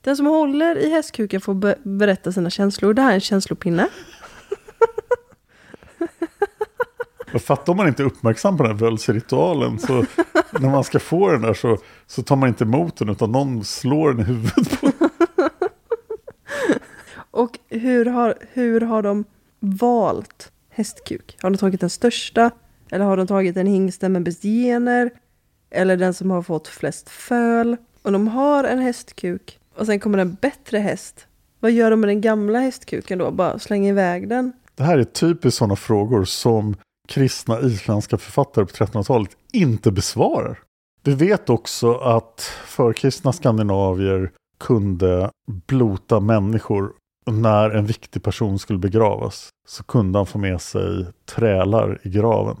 Den som håller i hästkuken får be berätta sina känslor. Det här är en känslopinne. Och fatta om man inte är uppmärksam på den här völseritualen. Så när man ska få den där så, så tar man inte emot den utan någon slår den i huvudet på Och hur har, hur har de valt hästkuk? Har de tagit den största? Eller har de tagit en hingsten med bäst gener? Eller den som har fått flest föl? Och de har en hästkuk och sen kommer en bättre häst. Vad gör de med den gamla hästkuken då? Bara slänger iväg den? Det här är typiskt sådana frågor som kristna isländska författare på 1300-talet inte besvarar. Vi vet också att förkristna skandinavier kunde blota människor när en viktig person skulle begravas. Så kunde han få med sig trälar i graven.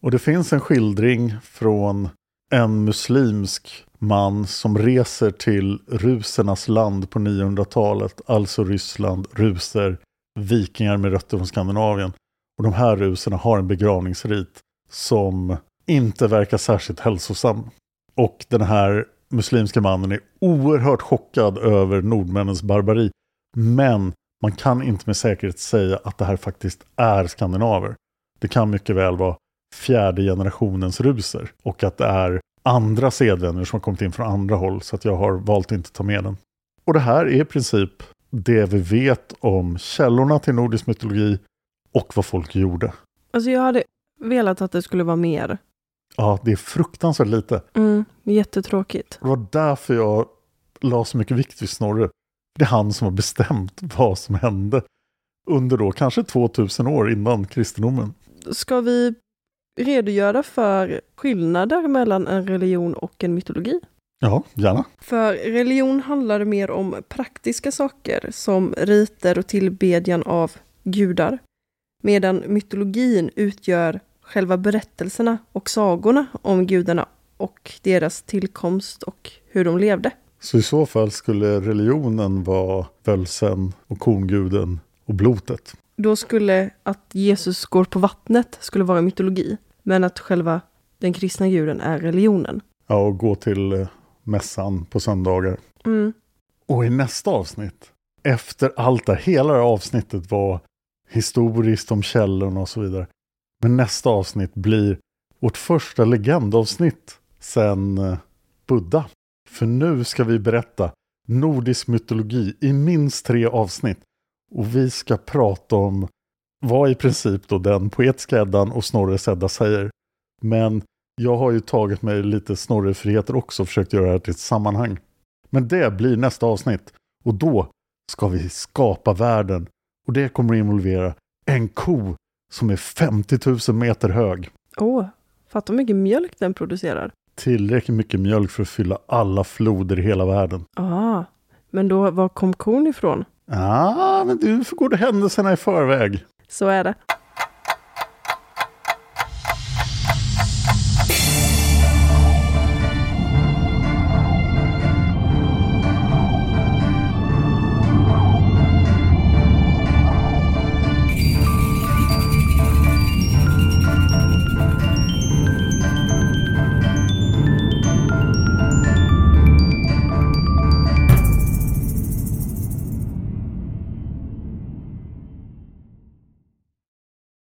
Och det finns en skildring från en muslimsk man som reser till rusernas land på 900-talet, alltså Ryssland, ruser, vikingar med rötter från Skandinavien. Och de här ruserna har en begravningsrit som inte verkar särskilt hälsosam. Och den här muslimska mannen är oerhört chockad över nordmännens barbari. Men man kan inte med säkerhet säga att det här faktiskt är skandinaver. Det kan mycket väl vara fjärde generationens ruser. Och att det är andra sedvänner som har kommit in från andra håll. Så att jag har valt att inte ta med den. Och det här är i princip det vi vet om källorna till nordisk mytologi och vad folk gjorde. Alltså jag hade velat att det skulle vara mer. Ja, det är fruktansvärt lite. Mm, jättetråkigt. Det var därför jag la så mycket vikt vid Snorre. Det är han som har bestämt vad som hände under då kanske 2000 år innan kristendomen. Ska vi redogöra för skillnader mellan en religion och en mytologi? Ja, gärna. För religion handlar mer om praktiska saker som riter och tillbedjan av gudar. Medan mytologin utgör själva berättelserna och sagorna om gudarna och deras tillkomst och hur de levde. Så i så fall skulle religionen vara völsen och kornguden och blotet. Då skulle att Jesus går på vattnet skulle vara mytologi, men att själva den kristna guden är religionen. Ja, och gå till eh, mässan på söndagar. Mm. Och i nästa avsnitt, efter allt det hela det här avsnittet var historiskt om källorna och så vidare. Men nästa avsnitt blir vårt första legendavsnitt sen eh, Buddha. För nu ska vi berätta nordisk mytologi i minst tre avsnitt. Och vi ska prata om vad i princip då den poetiska Eddan och Snorre Sedda säger. Men jag har ju tagit mig lite Snorrefriheter också och försökt göra det här till ett sammanhang. Men det blir nästa avsnitt. Och då ska vi skapa världen. Och det kommer att involvera en ko som är 50 000 meter hög. Åh, fatta hur mycket mjölk den producerar. Tillräckligt mycket mjölk för att fylla alla floder i hela världen. Ah, men då, var kom kon ifrån? Ah, men du får gå händelserna i förväg. Så är det.